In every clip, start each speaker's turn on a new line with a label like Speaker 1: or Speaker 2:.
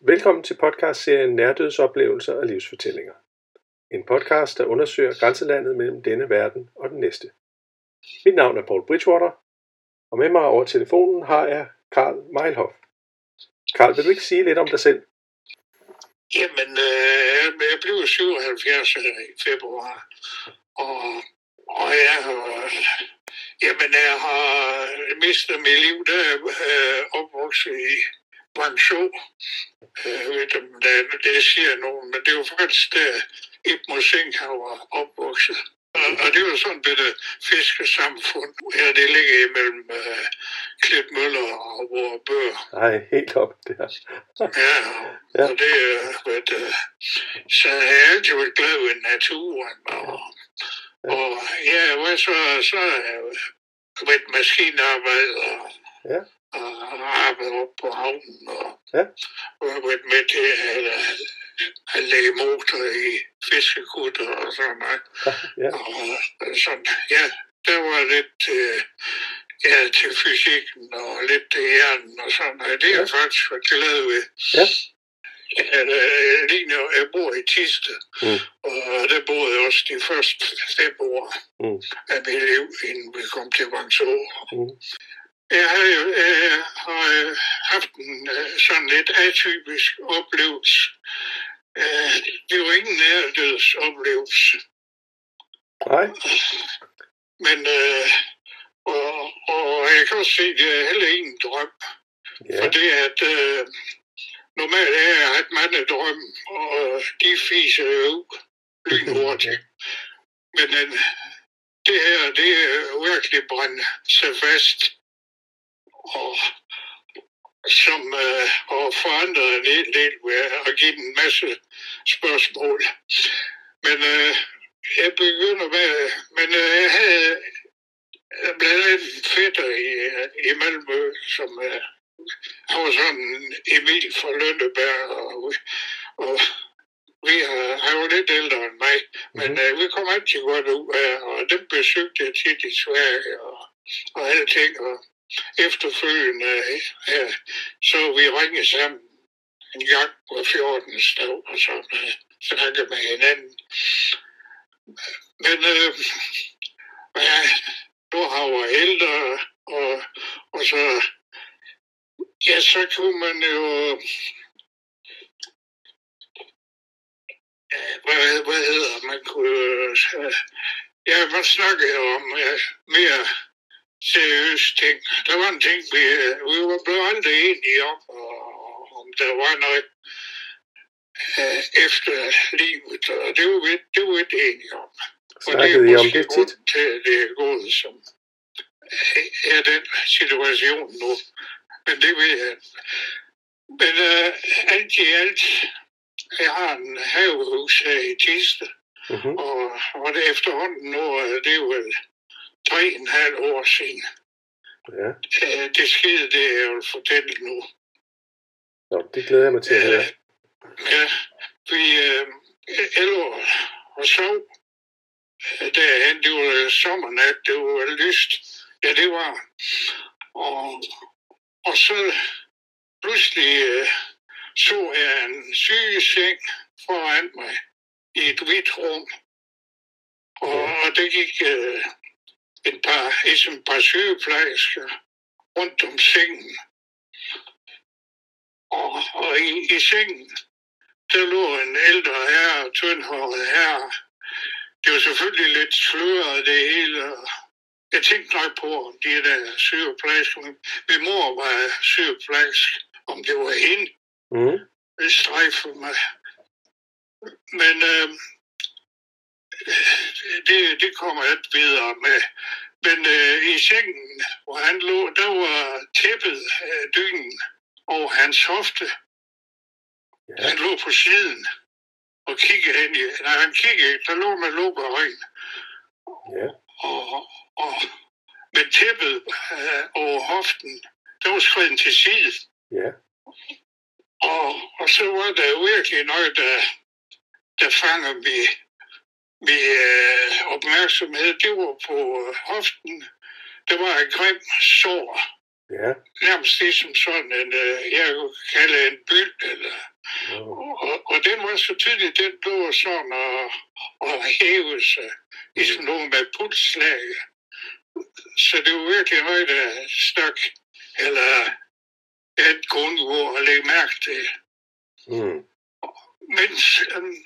Speaker 1: Velkommen til podcastserien Nærdødsoplevelser og livsfortællinger. En podcast, der undersøger grænselandet mellem denne verden og den næste. Mit navn er Paul Bridgewater, og med mig over telefonen har jeg Karl Meilhoff. Karl, vil du ikke sige lidt om dig selv?
Speaker 2: Jamen, øh, jeg blev 77 øh, i februar, og, og jeg har, jamen, jeg har mistet mit liv, der er øh, opvokset i Guangzhou. Øh, Jeg ved ikke, om det, det siger nogen, men det var faktisk der Ibn Singh han var opvokset. Og, og det var sådan et bitte fiskesamfund. Ja, det ligger imellem øh, Klitmøller og vores bøger.
Speaker 1: Nej, helt op der.
Speaker 2: Ja,
Speaker 1: Ja.
Speaker 2: og det er, hvad det, så jeg har altid været glad ved naturen. Og, og ja, hvad så, så har jeg været maskinarbejder
Speaker 1: Ja.
Speaker 2: Og arbejdet op på havnen og,
Speaker 1: Ja.
Speaker 2: har været med til at, at lægge motor i fiskekutter og sådan noget.
Speaker 1: Ja,
Speaker 2: Og sådan, ja, der var lidt øh, ja, til fysikken og lidt til hjernen og sådan noget. Det er jeg faktisk været glad ved.
Speaker 1: Ja.
Speaker 2: At, øh, lige nu, jeg bor i Tiste,
Speaker 1: Mm.
Speaker 2: og der boede jeg også de første fem år
Speaker 1: Mm.
Speaker 2: af mit liv, inden vi kom til Guangzhou.
Speaker 1: Mm.
Speaker 2: Jeg har jo øh, har øh, haft en øh, sådan lidt atypisk oplevelse. Øh, det var ingen nærdødsoplevelse.
Speaker 1: nej,
Speaker 2: Men øh, og, og jeg kan også se, at det er heller ingen drøm. Ja. Fordi at øh, normalt er jeg at man er drøm, og de fiser jo lynhurtigt. Men øh, det her, det er virkelig brændt sig fast. Og som øh, og forandret en hel del ved at give en masse spørgsmål. Men øh, jeg begynder med, men øh, jeg havde blandt andet en fætter i, i Malmø, som øh, han var sådan Emil fra Lønneberg, og, og vi har, han var lidt ældre end mig, men
Speaker 1: Mhm.
Speaker 2: øh, vi kom altid godt ud af, og dem besøgte jeg tit i Sverige, og, og alle ting, og efterfølgende, øh, ja, så vi ringe sammen en gang på 14. dag, og så øh, snakke med hinanden. Men øh, ja, nu har jeg ældre, og, og så, ja, så kunne man jo, hvad, hvad hedder man kunne, øh, ja, man snakkede om øh, mere seriøse ting. Der var en ting, vi, øh, vi var blevet aldrig enige om, og, om der var noget øh, efter livet, og det var vi, det var vi ikke enige om. Og
Speaker 1: snakkede I om det tit?
Speaker 2: grunden til, at det er gået som er den situation nu. Men det ved jeg. Men øh, alt i alt, jeg har en havehus her i Tiste,
Speaker 1: Mhm.
Speaker 2: og, og det efterhånden nu, er det er vel tre og en halv år siden.
Speaker 1: Ja,
Speaker 2: Øh, det skete, det jeg vil fortælle nu.
Speaker 1: Nå, det glæder jeg mig til at høre.
Speaker 2: Ja, vi øh, elver og sov øh, derhen. Det var sommernat, det var lyst. Ja, det var. Og, og så pludselig øh, så jeg en sygeseng foran mig i et hvidt rum. Og, og det gik øh, en par, ligesom et par sygeplejersker rundt om sengen. Og, og i, i sengen, der lå en ældre herre, tyndhåret herre. Det var selvfølgelig lidt sløret det hele. Jeg tænkte nok på, om de der sygeplejersker, min mor var sygeplejerske, om det var hende,
Speaker 1: Mhm.
Speaker 2: det strejfede mig. Men øh, det, det kommer jeg ikke videre med. Men øh, i sengen, hvor han lå, der var tæppet af dynen over hans hofte.
Speaker 1: Ja,
Speaker 2: Han lå på siden og kiggede hen i... Nej, han kiggede, der lå med lukkede øjne.
Speaker 1: ja,
Speaker 2: Og, og med tæppet øh, over hoften, der var skrevet til side.
Speaker 1: ja,
Speaker 2: Og, og så var der virkelig noget, der, der fanger min, min øh, opmærksomhed. Det var på øh, hoften. Der var et grimt sår
Speaker 1: Ja.
Speaker 2: Nærmest ligesom sådan en, øh, jeg kunne kalde en byld, eller
Speaker 1: Oh.
Speaker 2: og, og den var så tydelig, den lå sådan og, og hævede sig, ligesom nogen med pulsslag. Så det var virkelig noget, der stak, eller et grundord at lægge mærke til.
Speaker 1: Mm.
Speaker 2: Men, øhm,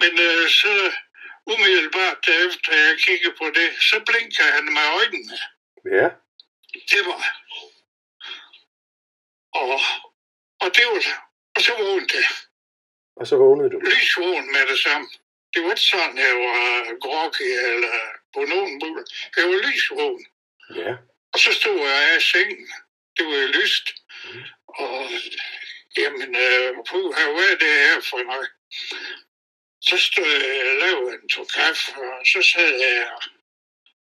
Speaker 2: men øh, så umiddelbart efter jeg kiggede på det, så blinker han med øjnene.
Speaker 1: Ja.
Speaker 2: Det var. Og, og det var og så vågnede jeg.
Speaker 1: Og så vågnede du.
Speaker 2: lysvågen med det samme. Det var ikke sådan, jeg var groggy eller på nogen måde. Jeg var lysvågen.
Speaker 1: Ja.
Speaker 2: Og så stod jeg af sengen. Det var jo lyst. Og jamen, øh, puh, hvad er det her for noget? Så stod jeg og lavede en tog kaffe, og så sad jeg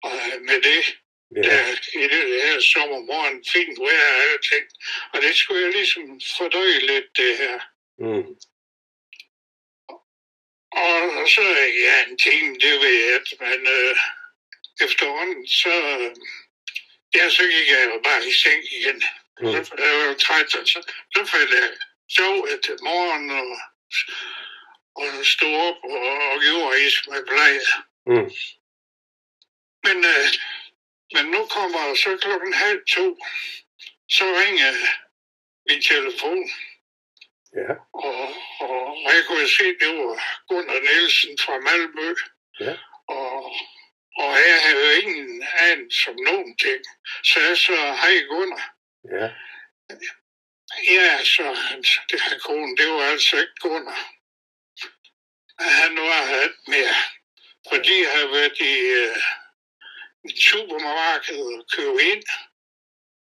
Speaker 2: og med det
Speaker 1: Ja.
Speaker 2: der, i det her sommermorgen, fint vejr og alting. Og det skulle jeg ligesom fordøje lidt, det her.
Speaker 1: Mm.
Speaker 2: Og så, ja, en time, det ved jeg ikke, men øh, efterhånden, så, ja, så gik jeg jo bare i seng igen.
Speaker 1: Mm.
Speaker 2: Så jeg var jo træt, og så, så faldt jeg sov til morgen og, og stod op og, og gjorde is med pleje.
Speaker 1: Mm.
Speaker 2: Men, øh, men nu kommer så klokken halv to, så ringer min telefon,
Speaker 1: Ja.
Speaker 2: og, og, og jeg kunne se, det var Gunnar Nielsen fra Malmø.
Speaker 1: Ja.
Speaker 2: Og, og jeg havde jo ingen anelse om nogen ting. Så jeg så, hej Gunnar.
Speaker 1: Ja.
Speaker 2: Ja, så hans, det her kone, det var altså ikke Gunnar. Han var her mere. Fordi jeg havde været i øh, et supermarked og købe ind.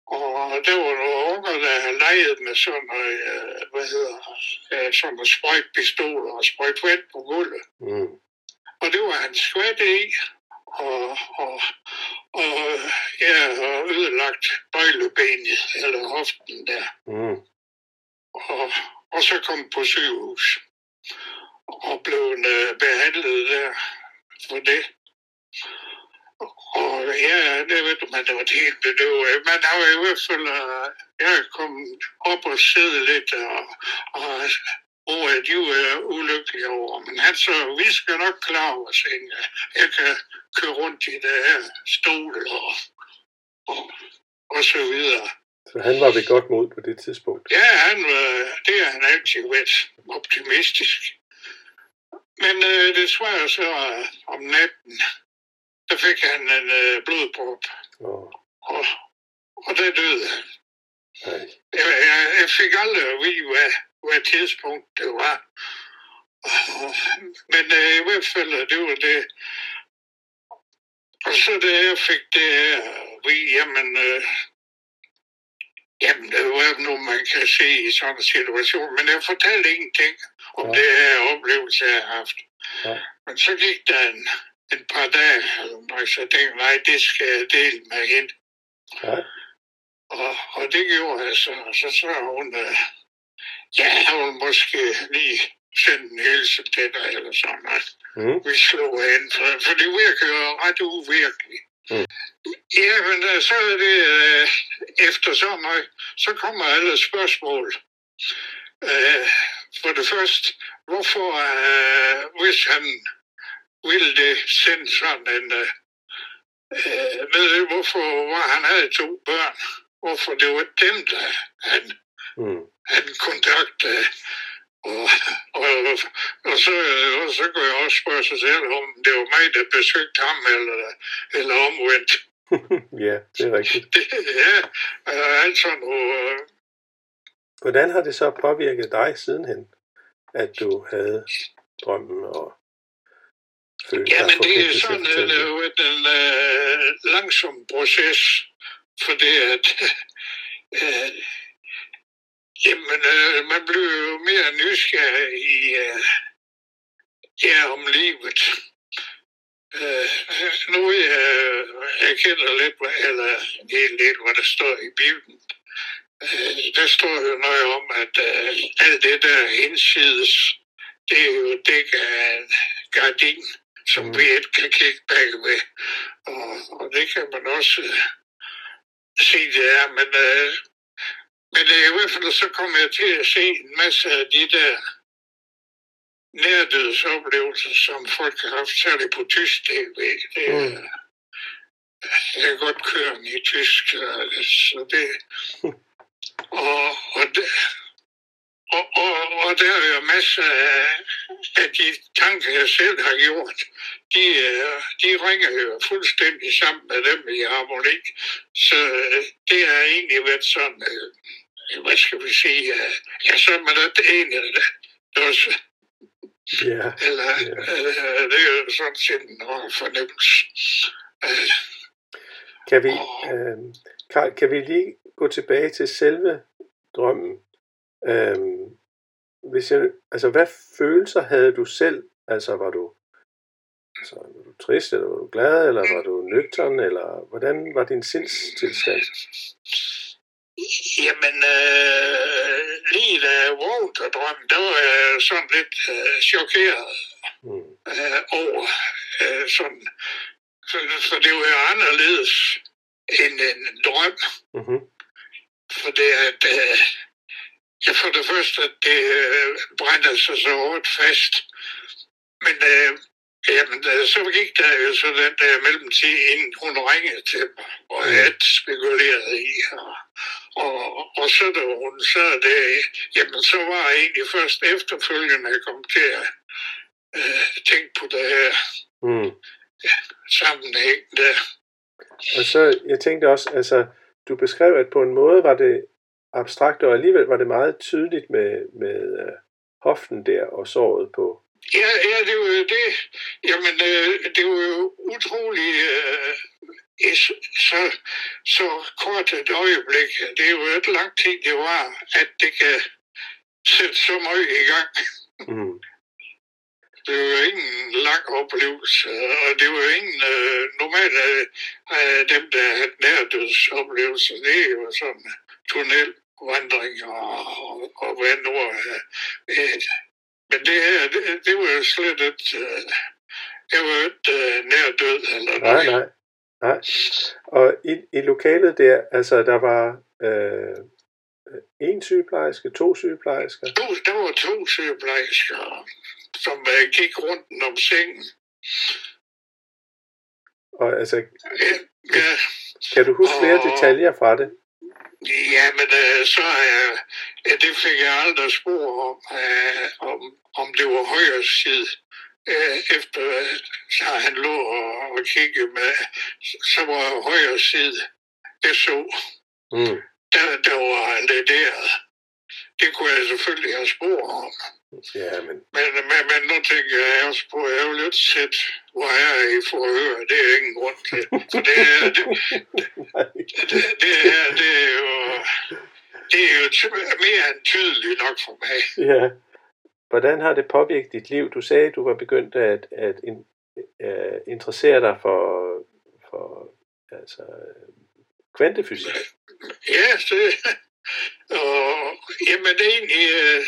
Speaker 2: Og der var nogle unger, der havde leget med sådan noget, øh, hvad hedder, øh, sådan noget sprøjtpistoler og sprøjt vand på gulvet.
Speaker 1: Mm.
Speaker 2: Og det var han skvat i, og, og, og jeg har ødelagt bøjlebenet, eller hoften der.
Speaker 1: Mm.
Speaker 2: Og, og så kom på sygehus og blev øh, behandlet der for det. Og ja, det ved du, man det var helt bedøvet. Man har jo i hvert fald, øh, jeg er kommet op og sidde lidt og, og over at de er ulykkelige over. Men han så, vi skal nok klare os, ikke? Jeg kan køre rundt i det her stol og, og, og så videre.
Speaker 1: Så han var ved godt mod på det tidspunkt.
Speaker 2: Ja, han, var- det har han altid været optimistisk. Men øh, desværre så øh, om natten, der fik han en øh, blodprop,
Speaker 1: Og,
Speaker 2: og, og der døde han.
Speaker 1: nej.
Speaker 2: Jeg, jeg, jeg fik aldrig at vide, hvad, hvad tidspunkt det var. Og, men øh, i hvert fald, det var det. Og så da jeg fik det her vide, jamen, øh, jamen, det var noget, man kan se i sådan en situation. Men jeg fortalte ingenting om
Speaker 1: Ja.
Speaker 2: det her oplevelse, jeg har haft.
Speaker 1: Ja.
Speaker 2: Men så gik der en, en par dage, og så tænkte nej, det skal jeg dele med hende.
Speaker 1: Ja.
Speaker 2: Og, og det gjorde jeg så. Og så sagde hun, øh, ja, hun måske lige sende en hilsen til dig, eller sådan noget.
Speaker 1: Mm.
Speaker 2: Vi slog hen, for, for det virker jo ret uvirkeligt.
Speaker 1: Mm.
Speaker 2: Ja, men øh, så er det øh, efter noget, så kommer alle spørgsmål. Øh, for det første, hvorfor, øh, hvis han ville det sende sådan en øh, øh, med, hvorfor var han havde to børn, hvorfor det var dem, der han,
Speaker 1: Mm.
Speaker 2: han kontaktede. Og, og, og, så, og så kunne jeg også spørge sig selv, om det var mig, der besøgte ham, eller, eller omvendt.
Speaker 1: ja, det er rigtigt.
Speaker 2: ja, øh, altså nu,
Speaker 1: Hvordan har det så påvirket dig sidenhen, at du havde drømmen og følte dig
Speaker 2: Jamen, det er sådan en, øh, en øh, langsom proces, for det at øh, jamen, øh, man bliver jo mere nysgerrig i øh, ja, om livet. Øh, nu jeg, jeg kender lidt, eller en hel del, hvad der står i Bibelen. Øh, der står jo noget om, at øh, alt det der indsides, det er jo dækket af en gardin, som
Speaker 1: Mm.
Speaker 2: mm. vi ikke kan kigge bagved. Og, og det kan man også, sige det er, men, øh, men øh, i hvert fald så kommer jeg til at se en masse af de der nærdødsoplevelser, som folk har haft, særligt på tysk tv. Det, mm. Jeg kan godt køre i tysk, øh, så det... Og, og, det, og, og, og der er jo masser af, af de tanker, jeg selv har gjort, de, øh, de ringer jo fuldstændig sammen med dem i harmoni. Så øh, det har egentlig været sådan, hvad skal vi sige, ja, så er man det ene, der også
Speaker 1: Ja.
Speaker 2: Eller, yeah. øh, det er jo sådan set en fornemmelse. Øh,
Speaker 1: kan vi, øh, Karl, kan vi lige gå tilbage til selve drømmen? Øh, hvis jeg, altså, hvad følelser havde du selv? Altså, var du, altså, var du trist, eller var du glad, eller var du nøgtern, eller hvordan var din sindstilstand?
Speaker 2: Jamen, øh, lige da jeg vågnede og drømte, der var jeg sådan lidt øh, chokeret mm. øh, over øh, sådan, for, for det var jo anderledes end en drøm. Mm-hmm. For det at, øh, ja, for det første, at det øh, brændte sig så hårdt fast. Men øh, Jamen, så gik der jo så den der mellemtid, inden hun ringede til mig, og jeg havde spekuleret i. Og, og, og så da hun sad det, jamen så var jeg egentlig først efterfølgende, jeg kom til at øh, tænke på det her mm. ja, sammenhæng der.
Speaker 1: Og så, jeg tænkte også, altså, du beskrev, at på en måde var det abstrakt, og alligevel var det meget tydeligt med, med uh, hoften der og såret på,
Speaker 2: Ja, ja, det var jo det. Jamen, øh, det var jo utroligt øh, så, så kort et øjeblik. Det er jo et langt tid, det var, at det kan sætte så meget i gang. Mm. Det var jo ingen lang oplevelse, og det var jo ingen øh, normalt af, af dem, der havde nærdødsoplevelser. Det er jo sådan tunnelvandring og, og, og hvad nu øh, men det her, det, det var jo slet et, øh, det var et øh, nær død eller
Speaker 1: Nej, nej. nej. Og i, i lokalet der, altså der var øh, en sygeplejerske, to sygeplejersker?
Speaker 2: To, der var to sygeplejersker, som øh, gik rundt om sengen.
Speaker 1: Og altså, ja, ja. kan du huske flere og, detaljer fra det?
Speaker 2: Ja, men øh, så øh, ja, det fik jeg aldrig spor om, øh, om, om det var højre side. Øh, efter så han lå og, og kiggede med, så var højre side, det så. Mm. Der, der var lederet. Det kunne jeg selvfølgelig have spor om. Ja, men... Men, men, men nu tænker jeg også på, at jeg vil lidt sæt, hvor er I for at høre, det er ingen grund til. For det er, det, det, det, er, det er jo, det er jo mere end tydeligt nok for mig.
Speaker 1: Ja. Hvordan har det påvirket dit liv? Du sagde, at du var begyndt at, at in, uh, interessere dig for, for altså, kvantefysik.
Speaker 2: Ja, det, og, jamen det er egentlig, øh,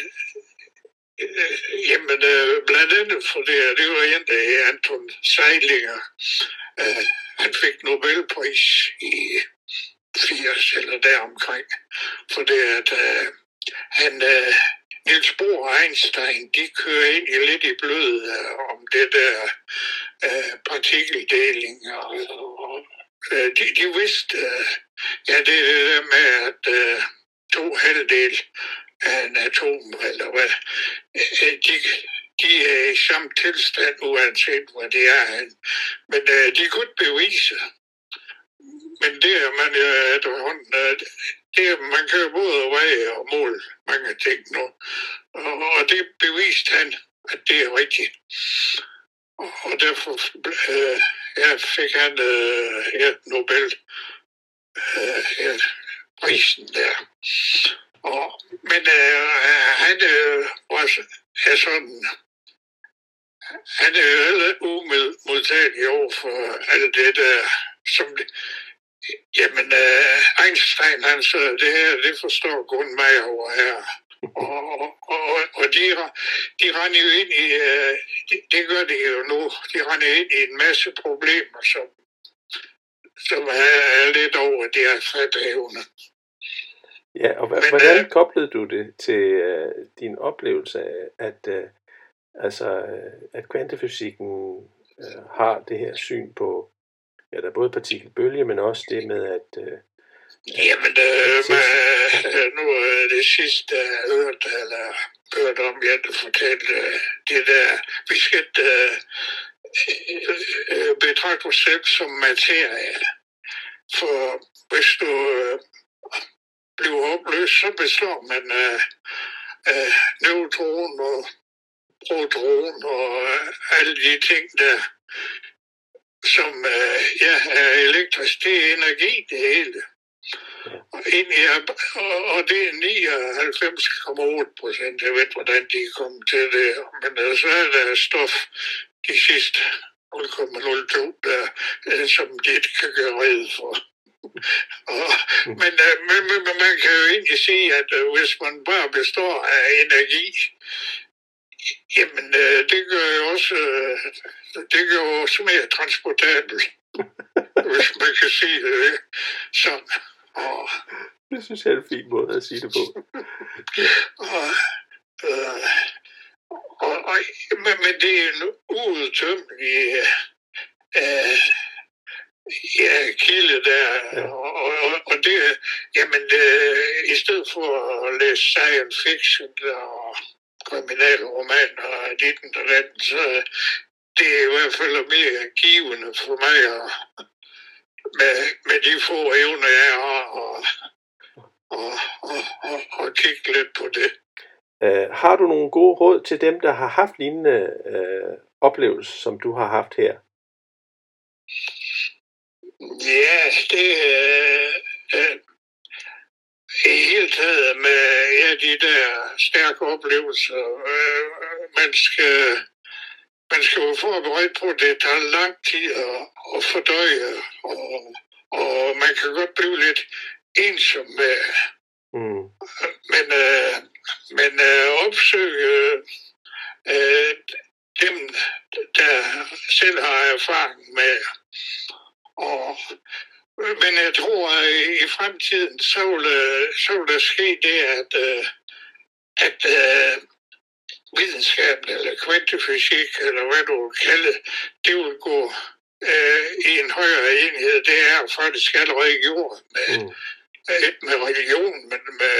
Speaker 2: øh, Jamen, øh, blandt andet for det, det var en af Anton Seilinger. Øh, han fik Nobelpris i 80 eller deromkring, for det at øh, han, øh, Niels Bohr og Einstein, de kører ind i lidt i blød øh, om det der øh, partikeldeling, og, og øh, de, de vidste, øh, ja, det er det der med, at øh, to halvdel af en atom, eller hvad, øh, de, de er i samme tilstand, uanset hvor de er Men uh, de kunne ikke bevise. Men det er man jo efterhånden, det er, man kan jo både veje og måle mange ting nu. Og, og det beviste han, at det er rigtigt. Og og derfor uh, ja, fik han uh, ja, Nobel uh, ja, prisen der. Og, men øh, han øh, var er sådan, han er jo heller umodtagelig over for alt det der, som jamen øh, Einstein, han så det her, det forstår kun mig over her. Og, og, og de, de render jo ind i, øh, det, det gør de jo nu, de render ind i en masse problemer, som som er lidt over deres fatteevne.
Speaker 1: Ja, og Men, hvordan øh, koblede du det til uh, din oplevelse af, at, uh, altså, uh, at kvantefysikken uh, har det her syn på, ja, der er både partikelbølge, men også det med, at... Uh,
Speaker 2: Jamen, øh, med, nu er det sidste, jeg hørte, eller hørte om, jeg fortalte det der, vi skal uh, Øh, betragte os selv som materie. For hvis du uh, bliver opløst, så består man af, af neutron og proton og øh, alle de ting, der som ja, er elektrisk. Det er energi, det hele. Og, egentlig er, og, det er 99,8 procent. Jeg ved, hvordan de er kommet til det. Men altså, så er der stof de sidste 0,02, der, som de ikke kan gøre red for. og, men, øh, men, men, men man kan jo egentlig sige, at øh, hvis man bare består af energi, jamen øh, det gør jo også, det gør jo også mere transportabelt, hvis man kan sige det sådan.
Speaker 1: Og, det synes jeg er en fin måde at sige det på.
Speaker 2: og, øh, og, og, men, men det er en uudtømmelig øh, ja, kilde der, og, og, og det, jamen, det, i stedet for at læse science fiction og kriminalromaner og dit og den, så det er i hvert fald mere givende for mig at, med, med de få evner, jeg har, og, og, og, og, og kigge lidt på det.
Speaker 1: Uh, har du nogle gode råd til dem, der har haft lignende uh, oplevelser, som du har haft her?
Speaker 2: Ja, det er øh, i hele taget med ja, de der stærke oplevelser. Øh, man skal man skal jo forberedt på, at det tager lang tid at, at fordøje, og, og man kan godt blive lidt ensom med. Mm. Men, øh, men øh, opsøge øh, dem, der selv har erfaring med og, men jeg tror, at i fremtiden, så vil, så vil der ske det, at, øh, at, øh, videnskaben, eller kvantefysik, eller hvad du vil kalde det, vil gå øh, i en højere enhed. Det er faktisk allerede gjort med, mm. med religion, men med,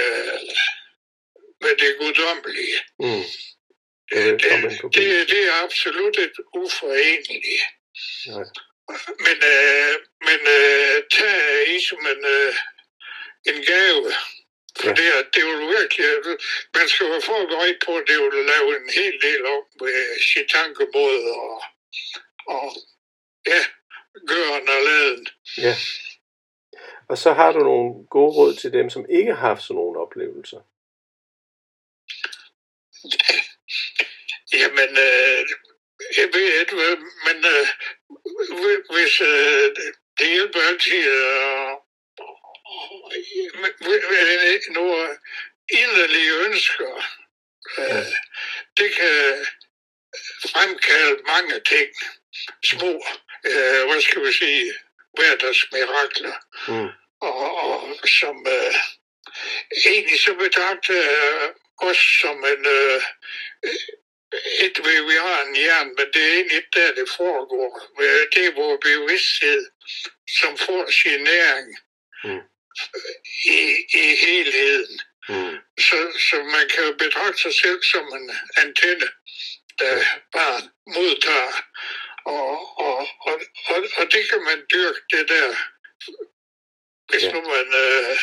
Speaker 2: med det guddommelige. Mm. Det, det, det, det er absolut et uforeneligt. Nej. Men, øh, men øh, tag I som en, øh, en gave. For ja. det, det er jo virkelig, man skal være forberedt på, at det vil lave en hel del om med sit tankemåde og, og ja, gøren og laden.
Speaker 1: Ja. Og så har du nogle gode råd til dem, som ikke har haft sådan nogle oplevelser.
Speaker 2: Jamen, øh, jeg ved ikke, men øh, hvis øh, det hjælper altid at nogle inderlige ønsker, øh, det kan fremkalde mange ting. Små, øh, hvad skal vi sige, hverdagsmirakler. Mm. Og, og som øh, egentlig så betragter jeg også som en øh, et ved, vi har en hjerne, men det er egentlig ikke der, det foregår. Det er vores bevidsthed, som får sin næring mm. i, i helheden. Mm. Så, så man kan jo betragte sig selv som en antenne, der bare modtager. Og, og, og, og, og det kan man dyrke, det der hvis ja. nu man, øh,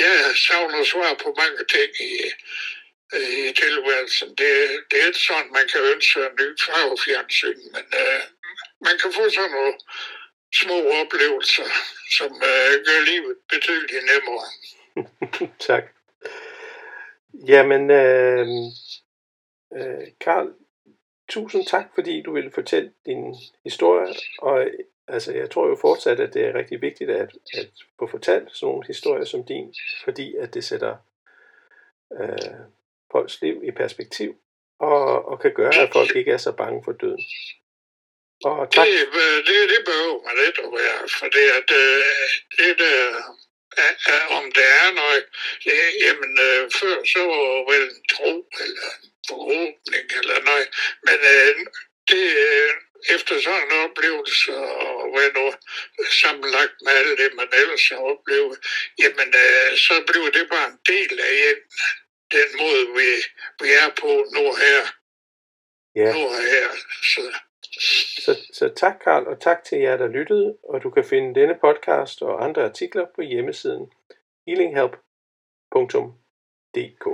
Speaker 2: ja, savner svar på mange ting i, Øh, i tilværelsen. Det, det er ikke sådan, man kan ønske en ny farvefjernsyn, men øh, man kan få sådan nogle små oplevelser, som øh, gør livet betydeligt nemmere.
Speaker 1: tak. Jamen, øh, øh, Karl, tusind tak, fordi du ville fortælle din historie, og altså, jeg tror jo fortsat, at det er rigtig vigtigt at, at få fortalt sådan nogle historier som din, fordi at det sætter øh, folks liv i perspektiv, og, og kan gøre, at folk ikke er så bange for døden. Og tak.
Speaker 2: Det, øh, det, det behøver man ikke at være, for det, at, det der, er, er, om der er noget, det, jamen øh, før så var vel en tro eller en forhåbning eller noget, men øh, det, efter sådan en oplevelse og hvad nu sammenlagt med alt det, man ellers har oplevet, jamen så blev det bare en del af en, den måde, vi, vi er på nu her.
Speaker 1: Ja,
Speaker 2: Nu her. Så
Speaker 1: så, så tak Karl, og tak til jer, der lyttede, og du kan finde denne podcast og andre artikler på hjemmesiden healinghelp.dk.